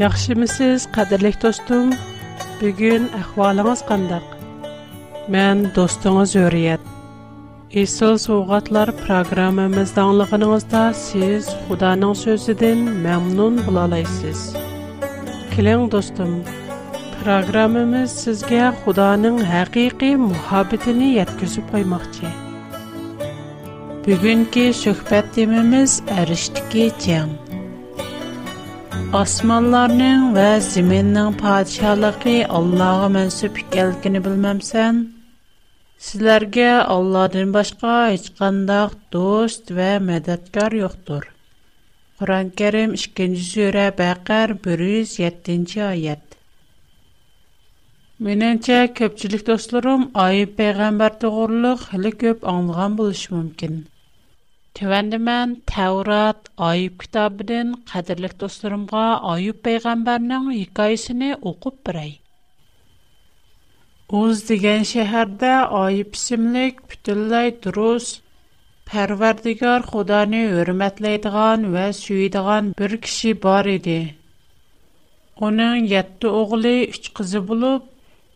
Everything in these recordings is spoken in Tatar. Яхшимисіз, қадирлих достум, бигін ахвалыңыз қандық. Мен достуңыз өріят. Исыл суғатлар програмымыз данлығыныңызда сіз худаның сөздіден мямнун бұлалайсиз. Килин, достум, програмымыз сізге худаның хаqiqi muhabitini yatqysup oymakchi. Бигінки шохбат dimimiz arishtiki Osmanlarning va zaminning podshohligi Allohga mansub ekanligini bilmamsan? Sizlarga Allohdan boshqa hech qanday do'st va madadkor yo'qdir. Qur'on-Karim 2-sura Baqar 107-oyat. Меніңше көпчілік достарым айып пайғамбар тоғырлық хілі көп аңылған болышы мүмкін. تۆۋەندىمەن تەۋرات ئايۇب كىتابىدىن قەدىرلىك دوستلىرىمغا ئايۇب پەيغەمبەرنىڭ ھېكايىسىنى ئوقۇپ بېرەي ئۇز دېگەن شەھەردە ئايۇب ئىسىملىك پۈتۈنلەي دۇرۇس پەرۋەردىگار خۇدانى ھۆرمەتلەيدىغان ۋە سۆيىدىغان بىر كىشى بار ئىدى ئۇنىڭ يەتتە ئوغلى ئۈچ قىزى بولۇپ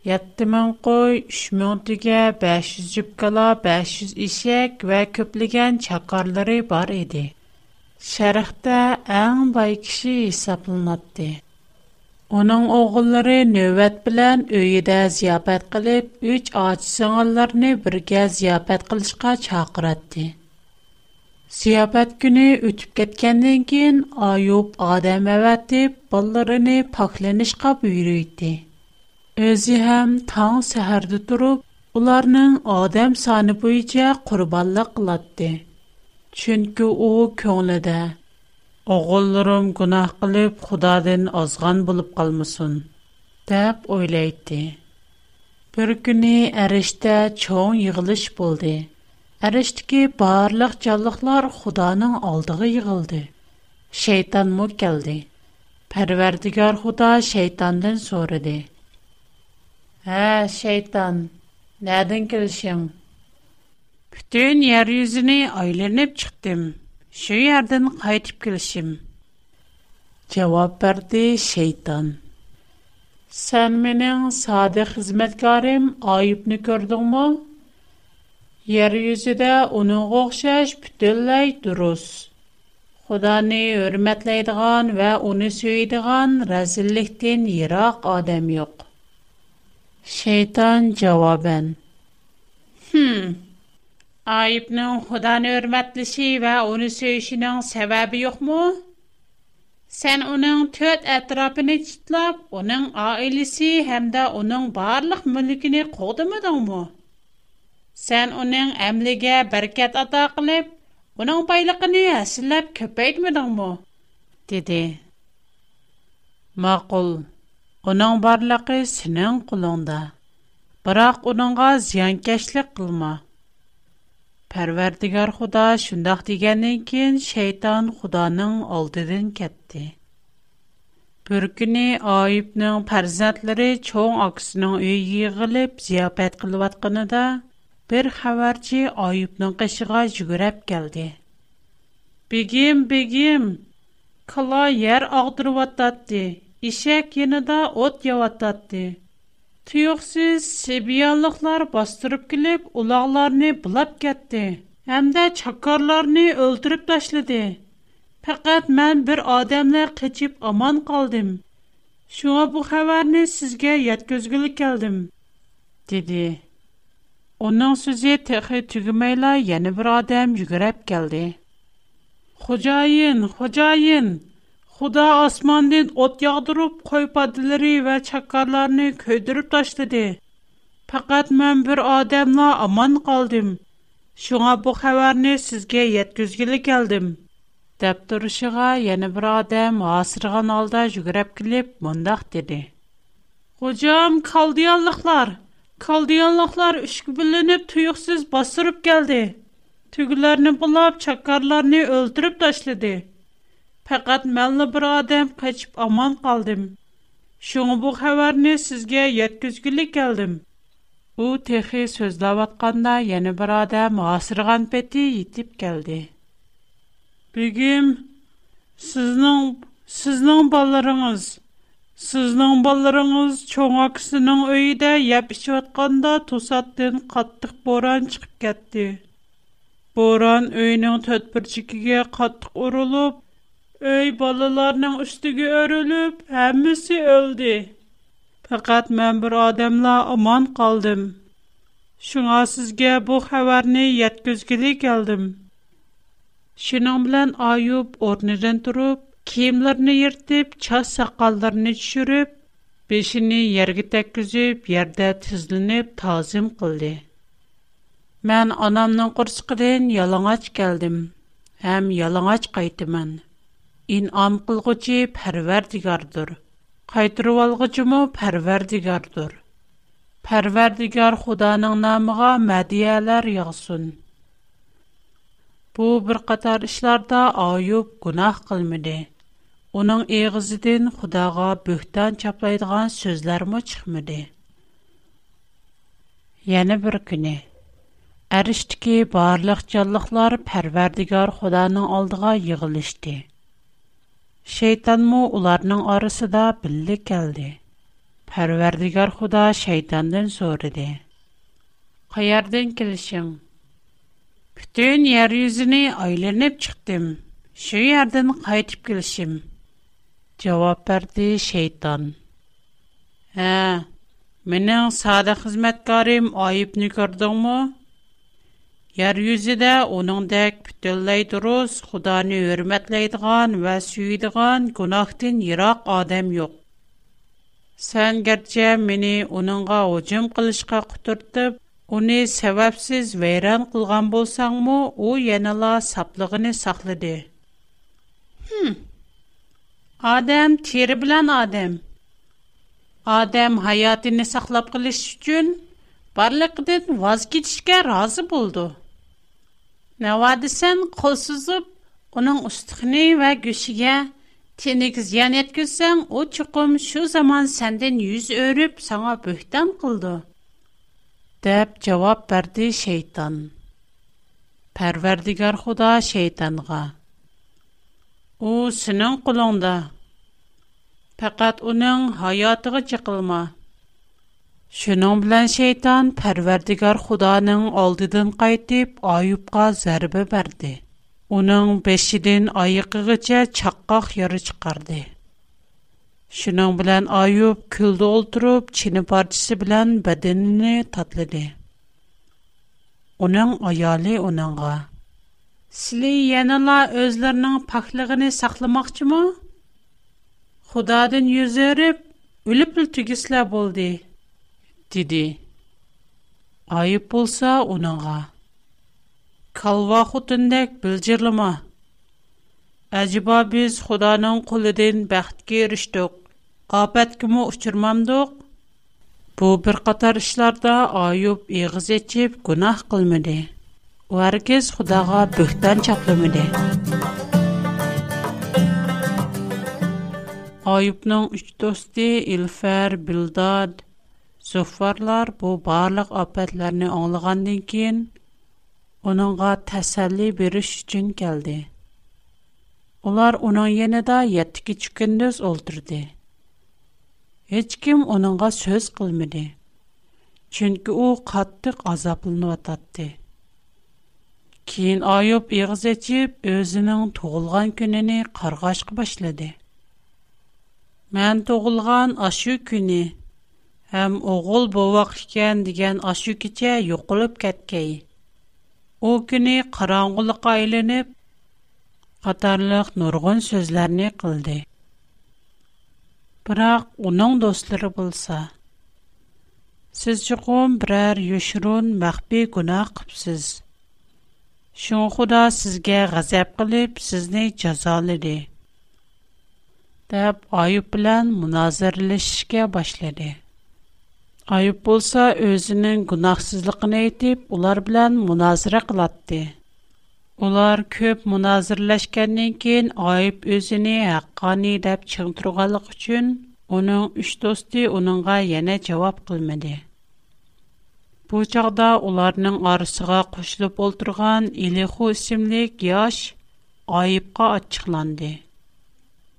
yetti ming qo'y uch ming tuya besh yuz jubkala besh eshak va ko'plagan chaqorlari bor edi sharqda eng boy kishi hisoblanadi uning o'g'illari navbat bilan uyida ziyofat qilib uch ojiz singillarni birga ziyofat qilishga chaqiradi ziyofat kuni o'tib ketgandan keyin ayub odam avatib bolalarini poklanishga buyurdi Özü həm taң səhərdə durub, ularning odam soni bo'yicha qurbonlik qiladi. Chunki u ko'nglida o'g'illarim gunoh qilib Xudodan ozg'on bo'lib qolmasin deb o'ylaydi. Bir kuni arishda cho'ng yig'ilish bo'ldi. Arishdagi barliq jonliqlar Xudoning oldiga yig'ildi. Shayton mu keldi. Parvardigor Xudo shaytondan so'radi: Ә, шейтан, нәдін келшің? Бүтін ер үзіні айленіп чықтым. Шу ердің қайтып келшім. Жауап бәрді шейтан. Сән менің сады қызметкарым айыпны көрдің мұ? Ер үзіде оның қоқшаш бүтілләй дұрыс. Құданы өрметлейдіған вә оны сөйдіған рәзілліктен ерақ адам йоқ. Şeytan cavaben. Hmm. Ayıbının Xudanı örmətlişi və onu söyüşünün səbəbi yoxmu? Sən onun tört ətrafını çitləb, onun ailəsi həm də onun barlıq mülkünü qoğdumadın mı? Sən onun əmləgə bərkət ata qılıb, onun baylıqını əsilləb Maqul. Уның барлыгы сенең кулыңда. Бирақ уныңга зянкешлек кылма. Пәрвәрдигар Худа шундый дигәненнән кин шайтан Худаның алдына кепте. Бөргүне Ойубның фарзатлары чөнг аксиның үе йыгылып зияпет кылып ятканда бер хаварҗи Ойубның кышыга җыгырап geldi. Бигим бигим кала яр агдырып ишек янында от яваттатты. Тюксыз себиялыклар бастырып килеп, улагларны булап кетти. Әмдә чакарларны өлтүрүп ташлады. Фақат мен бір адамны қечіп аман қалдым. Шуа бұ хабарны сізге еткізгілі келдім, деді. Оның сөзі тәқі түгімейла ені бір адам жүгіреп келді. Хожайын, хожайын, Худа асмандын от ягдырып, койпадылары ва чаккарларны көйдіріп таштыды. Пақат мән бір адамла аман қалдым. Шуңа бу хәбәрне сізге еткізгілі келдім. Дәп тұрышыға яны бір адам асырған алда жүгіріп келіп, мұндақ деді. Хучам, калдиянлықлар! Калдиянлықлар үшкі білініп, тұйықсіз басырып келді. Түгілерні бұлап, чаккарларны өлтіріп таштыды. Пагад мәлле бир адам качып аман калдым. Шуңбук хәбарне сезгә 700 гына калдым. У ТХ сүзләп атканда яңа бирәдә мәсәргән пети итеп келди. Бигем Сизнең, сезнең балаларыгыз, сезнең балаларыгыз чөңәк синең үйде япчы утканда тусаттын каттык буран чыкıp кетти. Буран үеннең төтпәрчикегә каттык Өй, балаларның üstеги өрүлеп, әmməsi өلد. Фақат мен бир адамла аман калдым. Шуңа сізге бу хәбәрне яткызды келдим. Шинәм белән айып орныдан турып, киемләрне йертеп, ча сакалларын төшерүп, бешине йерге төкүзіп, ярда тизленеп тазим кылды. Мен анамның курчкырын ялыңач келдим, һәм ялыңач кайтыман. İnam qılğıcı Pərverdigardır. Qaytırıb alğıcımı Pərverdigardır. Pərverdigar Xudanın namına mədiyələr yağsın. Bu bir qatar işlərdə Ayub günah qılmadı. Onun eğizidən Xudağa böhtan çaplaydığı sözlər mə çıxmadı. Yəni bir günü Әриштікі барлық жалықлар пәрвердігар Құданың алдыға иғылышты. Шейтанму уларның арысы да білді келді. Парвэрдігар худа шейтандын зориди. «Хаярден келишим?» «Бүтін ер-юзіни айленіп чықтим. Шу-ярден хайтип келишим?» Чаваб бэрди шейтан. «Хаа, минин сады хызмэткарим Yeryüzidä onundak bütölläy dürüst, xudany hürmetleydigan wä süyidigan qonaqtin yiraq adam юк. Sän gerçe mini onunğa hücum qilishğa quturtıp, uni sebabsiz wäran kılğan bolsaŋmo, u yana la saplığını saxladı. Hım. Adam teri bilan adam. Adam hayatını saqlap qılış üçün barliqdi wazgeçişgä razy buldı. Навадисан, қолсузып, уның ұстыхний ва күшіге тениг зиян еткісан, у чыгым шу заман сандын юз өріп саңа бүхтан қылды? Деп, цавап берді шейтан. Парвердігар худа шейтанга. У сүның қылында. Пақат уның хаятығы чыгылма. Шенн блан шейтан парвердигар худаның алдын кайтып, Аюпга зәрбе бәрде. Уның бешидән айыкыгыча чаккак яры чыкарды. Шынн белән Аюп күлдә ултырып, чини парчысы белән бәдәне татлады. Уның аяле уныңга: "Силәй яналар үзләренең пахлыгыны сакламакчымы? Худаны йүзәреп, өлим түгесләр булды." ДД Айып булса, уныңга калва хутындәк билҗирлеме. Әҗба биз Худаның кулIdән бахт кирештөк. Капат киме учırmамдык. Бу бер қатар işләрдә Айып егъизечэп, гунаһ кылмады. Уаркез Худага бүхтан чаклымады. Айыпның үш досты: Илфәр, Билдар, Zuffarlar bu barlıq afətlərini anlığandan keyin onunğa təsəlli veriş üçün gəldi. Onlar onun yanında 7 küçük gündüz oldurdu. Heç kim onunğa söz qılmadı. Çünki o qatlıq azablanıb atatdı. Keyin Ayub iğiz açıb özünün doğulğan gününü qarğaşqa başladı. Mən doğulğan aşı günü ham o'g'il bo'voq ekan degan ashu kecha yo'qolib ketgay u kuni qorong'ulikqa aylanib qatorliq nurg'un so'zlarni qildi biroq uning do'stlari bo'lsa siz chuqum biror yushurun maxfiy gunoh qilibsiz shu xudo sizga g'azab qilib sizni jazoladi deb oyib bilan munoziralashishga boshladi Айып болса, өзінің гунахсызлықын әйтіп, олар білән мұназыры қылатты. Олар көп мұназырләшкәннен кейін айып өзіні әққаны дәп чығынтырғалық үшін, оның үш досты оныңға яна жауап қылмады. Бұл жағда оларның арысыға құшылып олтырған Илеху үсімлік яш айыпқа атчықланды.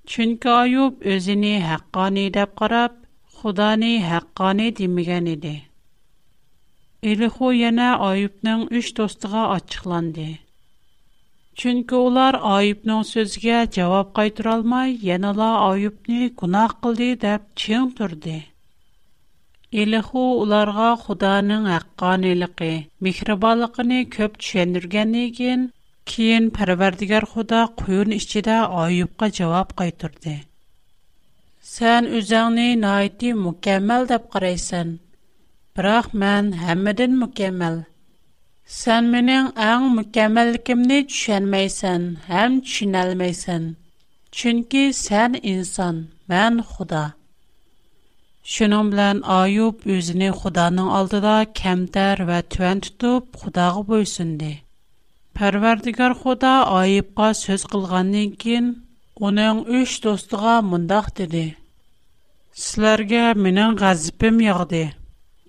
Чүнкі айып өзіні әққаны дәп қарап, Худаны хаққаны демеген еді. Элиху яна Айыпның үш достыға ачықланды. Чүнкі олар Айыпның сөзге жауап қайтыр алмай, яналы Айыпны күнақ қылды деп чен тұрды. Элиху оларға Худаның хаққанылығы, михрибалықыны көп түшендірген еген, кейін пәрвердігер Худа құйын ішчеде Айыпқа жауап қайтырды. Сен үҗәнең нәйти mükemmel дип караешсен. Бирок мен һәммидән mükemmel. Сәннең иң mükemmel кемне түшәнмәйсән, һәм чинәлмәйсән. Чөнки сән инсан, мен Худа. Шунн белән Айыб özенең Худаның алдына кемтәр ва туан туп Худага бөлсөндә. Парвардигар Худа Айыбка сөз кылганнан кин, "Уның 3 достыга мондах" диде. Sizlərə mənim qəzəbim yağdı.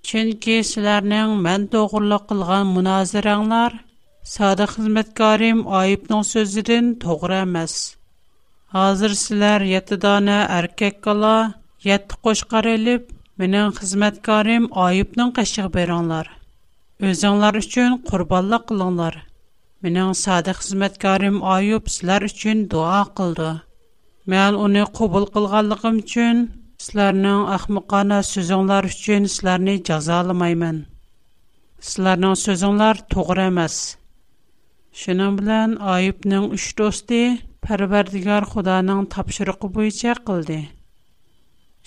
Çünki sizlərin mən doğruluq qılğan münazirənglər sadə xidmətkarim Ayibnin sözüdən doğru emas. Hazır sizlər 7 dana erkek qala, 7 qoşqar elib mənim xidmətkarim Ayibnin qəşiq beranlar. Özünlər üçün qurbanlıq qılınlar. Менің сады қызметкарым Айып сілер үшін дуа қылды. Мән оны қобыл қылғалығым үшін sizlarning ahmoqona so'zinglar uchun sizlarni jazolamayman sizlarning so'zinglar to'g'ri emas shuning bilan oyibning uch do'sti parvardigor xudoning topshirig'i bo'yicha qildi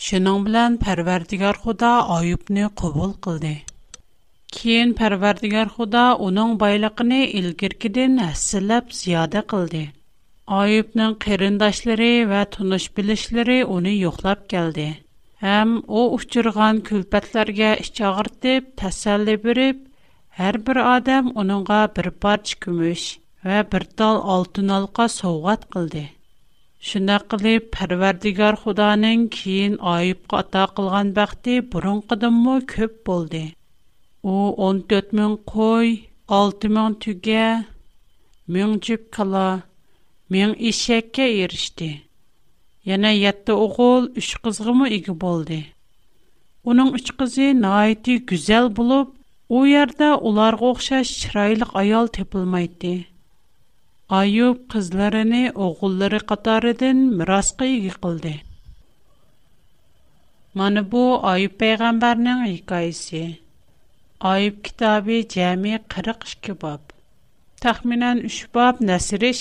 shuning bilan parvardigor xudo oyibni qabul qildi keyin parvardigor xudo uning boyligini ilgirgidan hassillab ziyoda qildi Ayubning qarindoshlari va tunish bilishlari uni yo'qlab keldi. Ham u uchirgan kulpatlarga ish og'irtib, tasalli berib, har bir odam uningga bir parcha kumush va bir tol oltin alqa sovg'at qildi. Shunda qilib, Parvardigor Xudoning keyin Ayubga ato qilgan baxti burunqidanmi ko'p bo'ldi. U 14 ming qo'y, 6 ming tuga, 1000 jup мен ишекке ирişти. Яна ятты оғул үш қызғымы иги болды. Уның үш қызы найти гүзел болып, о ярда оларға оқшаш чырайлық аял тепілмайды. Айып қызларыны оғуллары қатарыдын мирасқа иги қылды. Мана бу Айып пейғамбарның икайсы. Айып китабы жәме 42 баб. Тахминан 3 баб нәсіре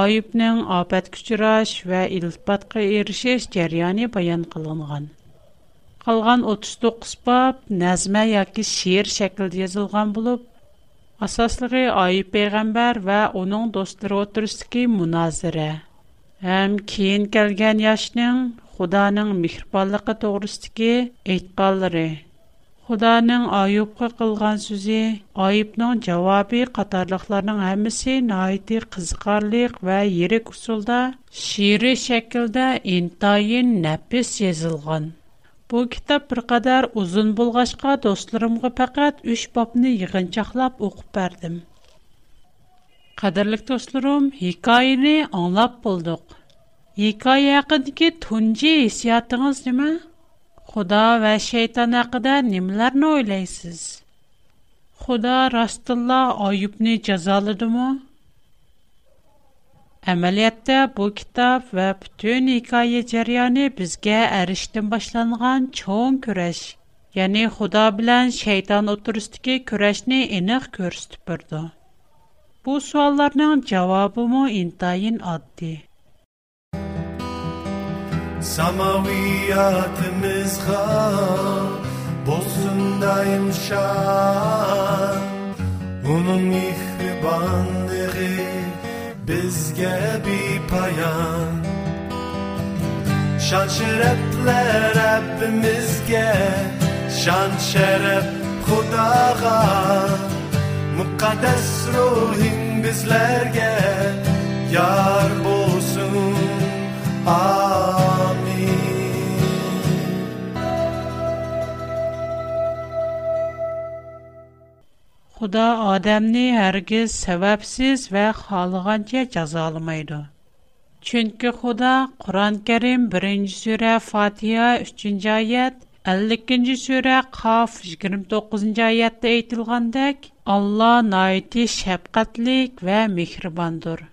Айыпның апат күчіраш вә илтпатқа ерішеш жәрияне баян қылынған. Қалған 39 бап нәзмә яки шиер шәкілді езілған болып, асаслығы айып пейғамбар вә оның достыры отырстыки мұназыры. Әм кейін кәлген яшының худаның мекірпалықы тоғырыстығы әйтқалыры – Худаның айыпқа қылған сүзі, айыпның жауабы қатарлықларының әмісі найты қызқарлық вә ерек ұсылда шиыры шәкілді ентайын нәпіс езілған. Бұл кітап бір қадар ұзын болғашқа достырымғы пәкәт үш бапны еғінчақлап оқып бәрдім. Қадарлық достырым, екайыны аңлап болдық. Екай әқіндіке түнде есиятыңыз деме? Xuda və şeytan haqqında nimlərni oylaysız? Xuda rastilla Ayubni cəzaladımı? Əməliyyatda bu kitab və bütün hekayə cəryanı bizə ərişdən başlanğan çoğun kürəş, yəni Xuda bilən şeytan oturusdakı kürəşni eniq göstərib Bu sualların cavabı mı intayin addi. Samaviyatımızga Bozundayım şan Onun mihribanlığı Bizge bir payan Şan şereple Rabbimizge Şan şeref Kudağa Mukaddes ruhin bizlerge Yar Bosun. Ah Xuda odamni hərgiz səbəbsiz və xalığanca cəzalamaydı. Çünki Xuda Quran-Kərim 1-ci surə Fatiha 3-cü ayət, 52-ci surə Qaf 29-cu ayətdə aytılğandək, Allah naiti şəfqətlik və mehribandır.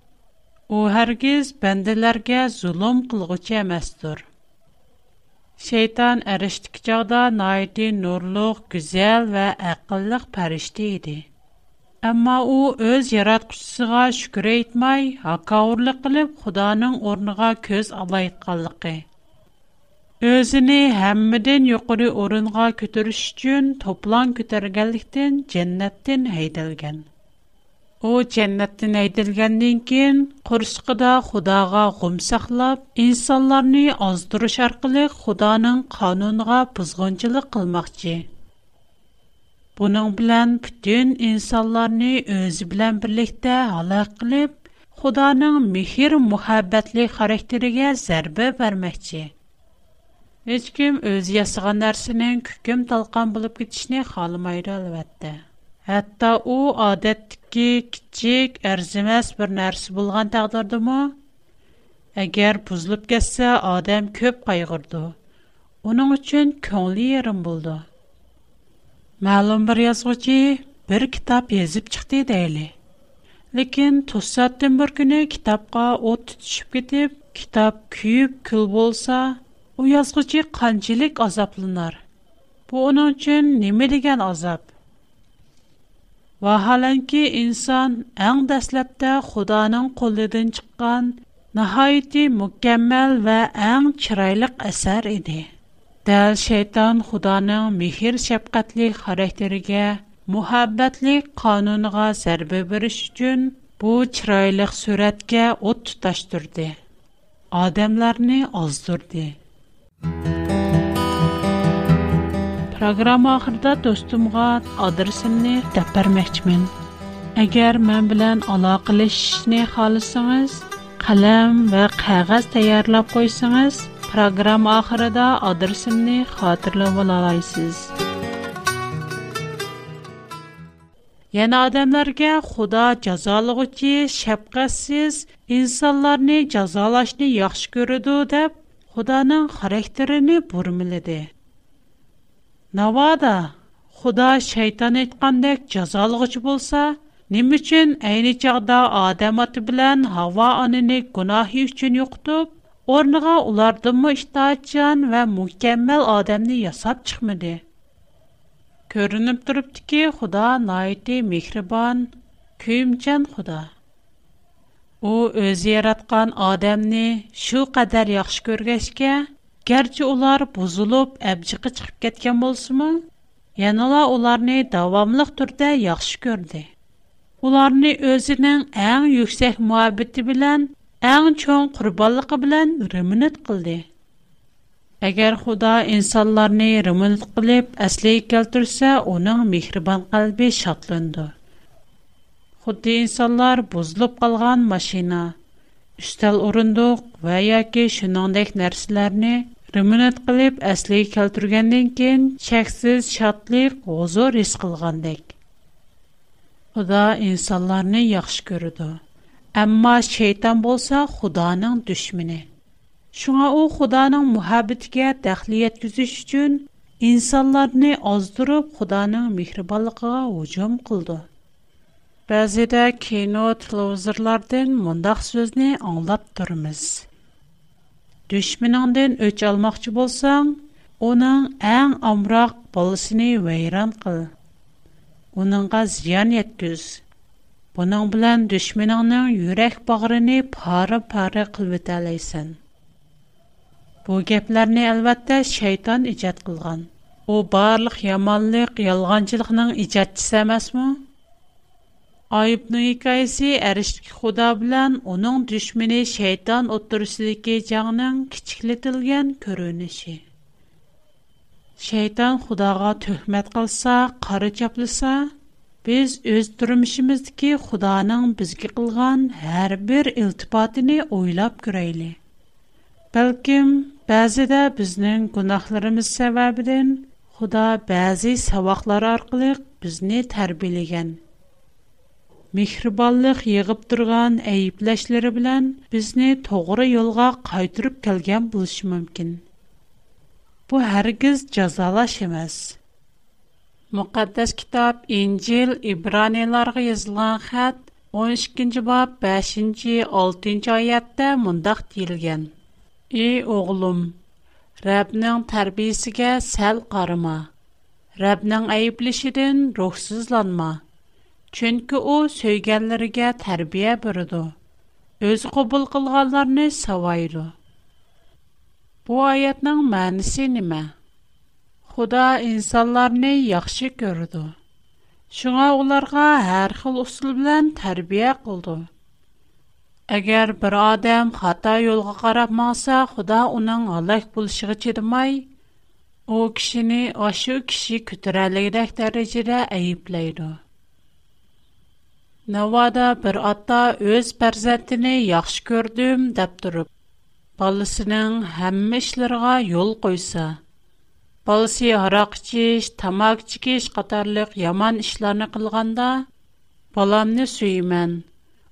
O hərgiz bəndələrə zulm qılğıcı emasdır. Şeytan əriştik çağda naiti nurluq, güzel və əqillik pərişti idi. Amma o, öz yaratqışısıға şükür etmai, haqqa uğurlu qilip, Xudanın ornıға köz alay etqallıqı. Özini həmmidin yuqarı orunğa kütürüş üçün toplan u jannatdan aytilgandan keyin qurishqida xudoga g'um saqlab insonlarni ozdirish orqali xudoning qonuniga buzg'unchilik qilmoqchi buning bilan butun insonlarni o'zi bilan birlikda halok qilib xudoning mehr muhabbatli xarakteriga zarba bermoqchi hech kim o'zi yasagan narsaning kukm talqon bo'lib ketishni xohlamaydi albatta Hatta o adətdəki kiçik, ərziməz bir nərsə bolğan təqdirdimi, əgər buzulub getsə, adam köp qayğırdı. Onun üçün көңлі yerim болды. Мәлім бір язғычы бір кітап езіп чықты дейлі. Lekin to'satdan bir kuni kitobga o't tutishib ketib, kitob kuyib kul bo'lsa, u yozuvchi qanchalik azoblanar? Bu uning uchun nima degan azob? Vahalanki inson eng dastlabda xudoning qo'lidan chiqqan nihoyatda mukammal va eng chiroyli asar edi dal shayton xudoning mehr shafqatli xarakteriga muhabbatlik qonuniga zarba berish uchun bu chiroyli suratga o't tutashtirdi odamlarni ozdirdi Программа ахырда достумга адресимni deb bermoqchiman. Agar men bilan aloqalashishni xohlasangiz, қалам ва qog'oz tayyorlab qo'ysangiz, программа oxirida adresimni xotirlab olasiz. Яна odamlarga Худо jazolag'uchi, shafqatsiz инсонларни jazolashni яхши ko'radi deb Xudoning характерини burmiladi. navoda xudo shayton aytgandek jazolg'uchi bo'lsa nima uchun ayni chog'da odam oti bilan havo onini gunohi uchun yo'qitib o'rniga ulardinmi itoatchan va mukammal odamni yasab chiqmadi ko'rinib turibdiki xudo noiti mehribon kuyimchan xudo u o'zi yaratgan odamni shu qadar yaxshi ko'rgachga Гәрчә олар бузылып, әҗикә чыгып кеткән булсамы, яналар уларны дәвамлы төрте яхшы күрде. Уларны özенең иң yükсәк мәхәббәте белән, иң чоң курбанлыгы белән рәхмәт кылды. Әгәр Худо инсандарны рәхмәт кылып әслей кертсә, униң мехриман калбе шатланды. Худо инсандар бузылып калган машина, үстәл орындык Рәмәт кылып, аслек калтыргандан кин, чаксыз шатлык, хозор ис kılгандак. Худа инсандарны яхшы күрә дә. Әмма шейтан булса, Худаның düşмене. Шуңа у Худаның мөхәббетгә тәхлият күзүш өчен инсандарны оздырып, Худаның мехрибанлыгын уҗом кылды. Бәзе дә кинот, лузерлардан мондай аңлап Düşmanından öç almaqçı bolsan, onun ən amraq balasını vəyran qıl. Onunğa ziyan yetküz. Bunun bilan düşmanının yürək bağrını para-para qılıb etələysən. Bu geplarni albatta şeytan ijod qilgan. U barliq yomonlik, yolg'onchilikning ijodchisi emasmi? Айыпның икайсы әрішілік худа білән оның дүшміні шайтан отырысыдеке жаңның кичіклетілген көрініші. Шайтан худаға төхмет қылса, қары чаплыса, біз өз түрімішіміздікі худаның бізге қылған әр бір үлтіпатыны ойлап күрейлі. Бәлкім, бәзіде бізнің күнақларымыз сәвәбіден худа бәзі сәвақлар арқылық бізні тәрбелеген. Mihrbanlıq yığıp turgan äyibläşleri bilen bizni toğrı yolğa qaytırıp kelгән bulış mümkin. Bu hərگیز jazalaş emas. Muqaddas kitap Injil İbraniyalarga yazılan xat 12-nji 5 6-nji ayatda mundaq tiilgen: "Ey oğlum, Rabning tərbiyesigä sel qarma. Rabning äyibläşidən ruhsızlanma." Чөнки ул сөйгәнләргә тәрбия бирде. Өз кабул кылганларны савайды. Бу аятның мәнисе нимә? Худа инсанларны яхшы күрде. Шуңа уларга һәр хил усул белән тәрбия кылды. Әгәр бер адам хата юлга карап маса, Худа уның алак булышыгы чедмай, ул кешене ашу кеше күтәрәлегрәк дәрәҗәдә әйипләйде. Навада бер ата өз пәрзәтіне яхшы көрдім дәп тұрып. Балысының хәмі ішлерға йол қойса. Балысы арақ чеш, тамак қатарлық яман ішларыны қылғанда, баламны сүймен.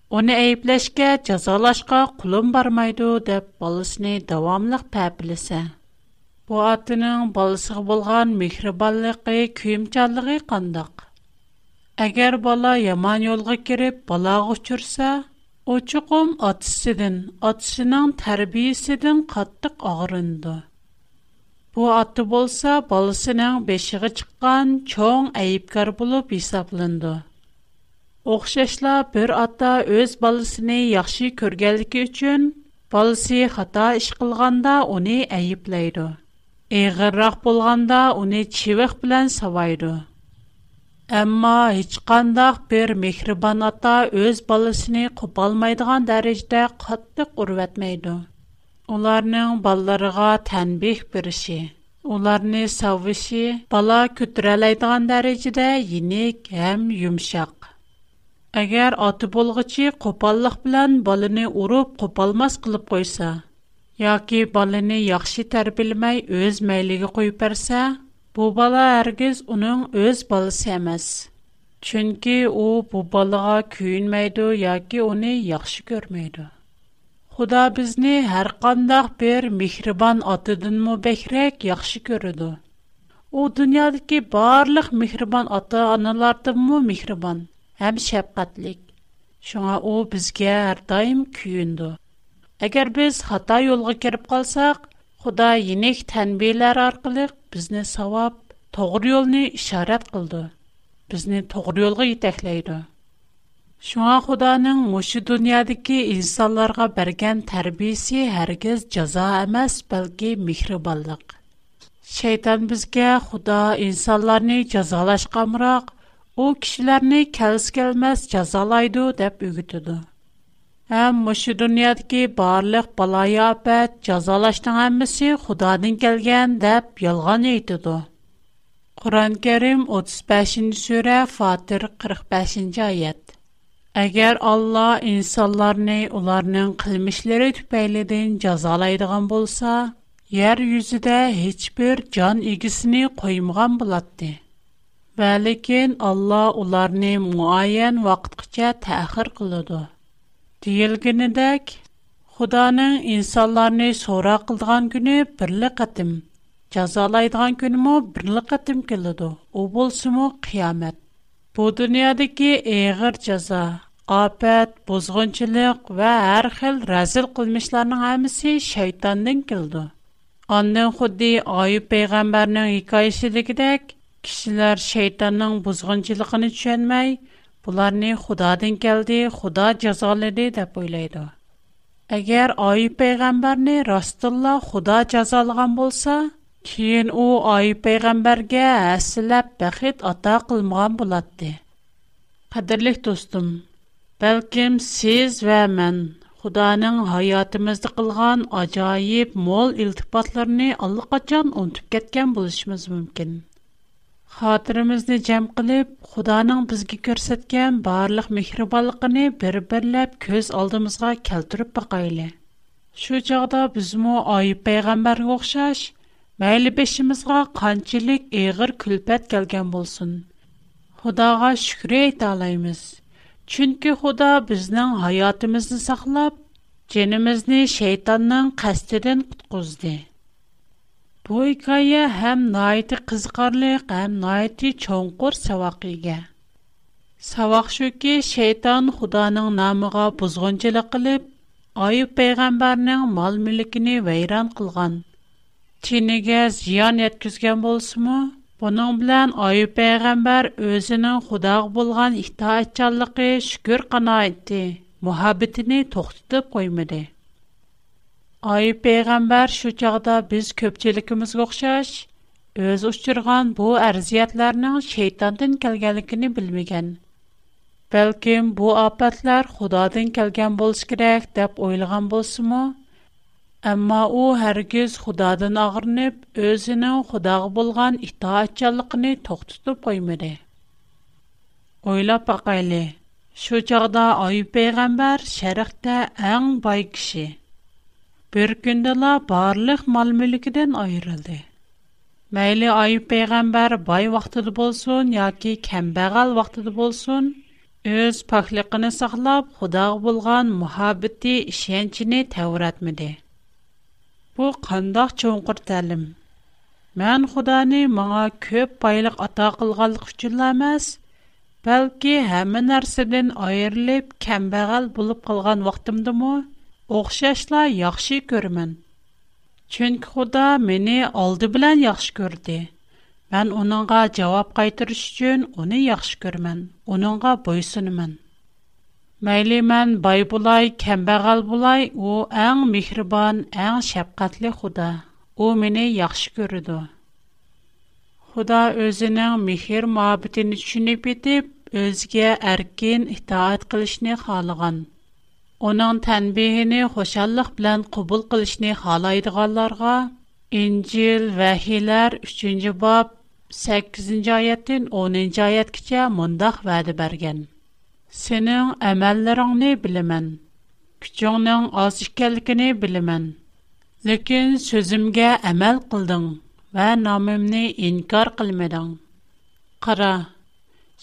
Оны әйіплешке, жазалашқа құлым бармайды деп балысыны давамлық пәпілісі. Бу атының балысығы болған мекрибалықы күйімчалығы қандық. Әгәр бала яман юлга кирип, бала гычырса, очуқым атысыдын, атысының тәрбиесіден қаттық ағырынды. Бу аты болса, баласының бешіғы чыққан чоң әйіпкар болып исаплынды. Оқшашла бір ата өз баласыны яхшы көргәлікі үчін, баласы хата іш қылғанда оны әйіплейді. Эғыррақ болғанда оны чивық білән савайды. Әмма һичкандак бер мехрибан ата өз баласын купалмайдыган дәрәҗәдә каттык урватмайды. Уларның балларыга тәнбих бирише, уларны савышы, бала күтәрәләйдыган дәрәҗәдә йинек һәм йомшак. Әгәр аты булгычы купаллык белән баланы урып купалмас кылып койса, яки баланы яхшы тәрбиялмай үз мәйлеге куеп берсә, Бубала бала әргіз оның өз баласы әмәс. Чөнки о бу балаға күйінмейді, яки оны яхшы көрмейді. Худа бізні әр қандақ бір михрибан атыдың му бәкірек яқшы көрді. О дүниадыки барлық михрибан аты аналарды му михрибан, әм шәпқатлик. Шуңа о бізге әр даим күйінді. Әгер біз хата йолға керіп қалсақ, Худа енек тәнбейләр аркылы безне савап, тоғры yolны ішарат қылды. Безне тоғры yolга итәкләйди. Шуңа Худаның мошы дөньядагы инсанларга бергән тәрбиясе жаза җәза эмас, бәлки мехрибанлык. Шайтан безгә Худа инсанларны җәзалашкамрак, о кешеләрне кәлс-кәлмәс жазалайды деп үгетиде. Həm məşə dünyadakı barlıq balayafət, cəzalaşdığın hamısı Xudadan gələn deyə yalan aytıdı. Qur'on-Kərim 35-surə Фатир 45-ayət. Əgər Allah insanlarni onların qilmishlari tüpəylidən cəzalaydigan bolsa, yer yüzüdə heç bir жан igisini qoymagan bulatdı. Və lakin Allah onlarni müəyyən vaqtqaça təxir qılıdı. Дилгенедек Худаның инсанларны сора кылдыган күне бирле кытым. Жазалайдыган күне мо бирле кытым келеди. У булсымы кыямат. Бу дөньядагы эгер жаза, апат, бузгынчылык ва һәр хил разил кылмышларның һәммәсе шайтандан келеди. Аннан худди Аюб пәйгамбәрнең хикаясыдагыдек, кешеләр шайтанның бузгынчылыгын төшенмәй, bularni xudodan keldi xudo jazoladi deb o'ylaydi agar oyib payg'ambarni rostilla xudo jazolagan bo'lsa keyin u oyib payg'ambarga hasilab baxit ato qilmagan bo'ladi qadrli do'stim balkim siz va man Xudanın həyatımızda qılğan ajoyib mol iltifatlarını allaqaçan unutub ketgan bo'lishimiz mumkin. xotirimizni jam qilib xudoning bizga ko'rsatgan barliq mehribonligini bir birlab ko'z oldimizga keltirib boqayli shu chog'da bizmu oyib payg'ambarga o'xshash mayli beshimizga qanchalik eg'ir kulpat kelgan bo'lsin xudoga shukr aytolaymiz chunki xudo bizning hayotimizni saqlab jinimizni shaytonning qasdidan qutqizdi Bu hikoya ham noiti qiziqarliq ham noiti cho'nqur savoqiga. Savoq shuki, shayton Xudoning nomiga buzg'unchilik qilib, Ayub payg'ambarning mol-mulkini vayron qilgan. Tiniga ziyon yetkizgan bo'lsa-mu, Бұның білән Айып пайғамбар өзінің Худағы болған итаатчанлығы шүкір қанаатты, мұхаббетini тоқтатып қоймады. Ай пейғамбар шучағда біз көпчелікіміз қоқшаш, өз ұшчырған бұ әрзиятларының шейтандың кәлгәлікіні білмеген. Бәлкім бұ апатлар құдадың кәлген болыш керек деп ойылған болсы мұ? Әмма о әргіз құдадың ағырынып, өзінің құдағы болған ита атчалықыны тоқтытып қоймады. Ойлап бақайлы, шу Ай пейғамбар шәріқті әң бай кіші. бір күндала барлық мал мүлікіден айрылды. Мәйлі Айуп пейгамбар бай вақтыды болсон, яки кәмбэгал вақтыды болсон, өз пахлиқыны сақлап, худағы болған мухабидді ішенчіні тәуыр атмиди. Бу, қандах чоуң құрталим. Мен худани маңа көп байлық ата қылғал құчыламаз, бәлки хамин арсидын айрылип кәмбэгал болып қылған ва اخششلا یاخشی کردن. چون خدا منی алды بلن یاخش کردی. Мен اونانگا جواب قایترش چون اونی یاخش کردن. اونانگا بایسون من. میلی من بايبولاي کم بغل بولاي او انج میخربان انج شب قتل خدا. او منی یاخش کردو. خدا از نام میخر مابتن چنی بیت از Onun tənbihini xoşallıq bilan qəbul qilishni xohlaydiganlarga İncil vəhilər 3-cü bab 8-ci 10-cu ayətə qədər mündəh vədi bərgən. Sənin əməllərini biləmən. Küçüğünün az ikənlikini biləmən. Lakin sözümə əməl qıldın və namımı inkar qılmadın. Qara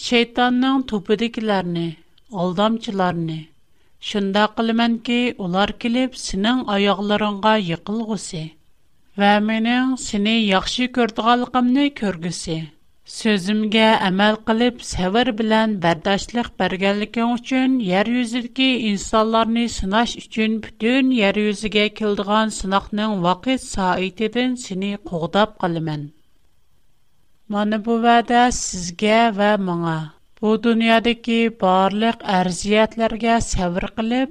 şeytanın topudiklərini, Шۇنداق قىلىمەنكى، ular kelib، سىڭ ئاياقلارىڭغا يېقىلغۇسى، ۋە مېنىڭ سيني يەخشى كۆرۈدغانلىقىمنى كۆرگۈسى. سۆزىمگە ئەمەل قىلىپ، سەۋەر بىلەن بىرداشلىق بېرىغانلىقىڭ ئۈچۈن يەر يۈزىدىكى ئىنسانلارنى سىناش ئۈچۈن بۈتۈن يەر يۈزىگە كېلدىغان سىنوقنىڭ ۋاقىئىي سائىتېدىن سيني قوغداپ قىلىمەن. بۇ بۇۋادى سىزگە ۋە مۇڭا bu dunyodagi barliq arziyatlarga sabr qilib,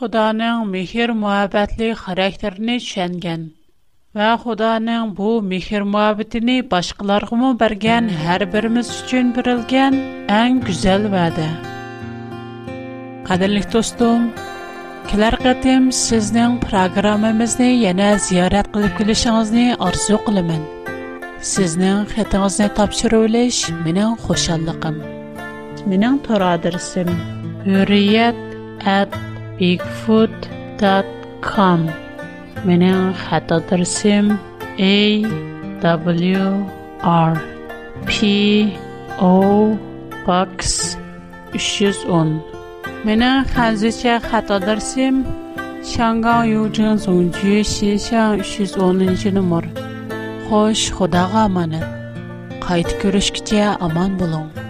Xudoning mehr-muhabbatli xarakterini tushungan va Xudoning bu mehr-muhabbatini boshqalarga bergan har birimiz uchun berilgan eng go'zal va'da. Qadrli do'stim, kelar qatim sizning programmamizni yana ziyorat qilib kelishingizni orzu qilaman. Sizning xatingizni topshirib olish mening xo'shalligim. менің тұр адресім hurriyet at bigfoot.com менің хат адресім a w r p o box 310 менің хәзірше хат адресім 香港邮政总局西巷310 нөмір. Хош, Худаға аманат. Қайт көрішкіте аман болуң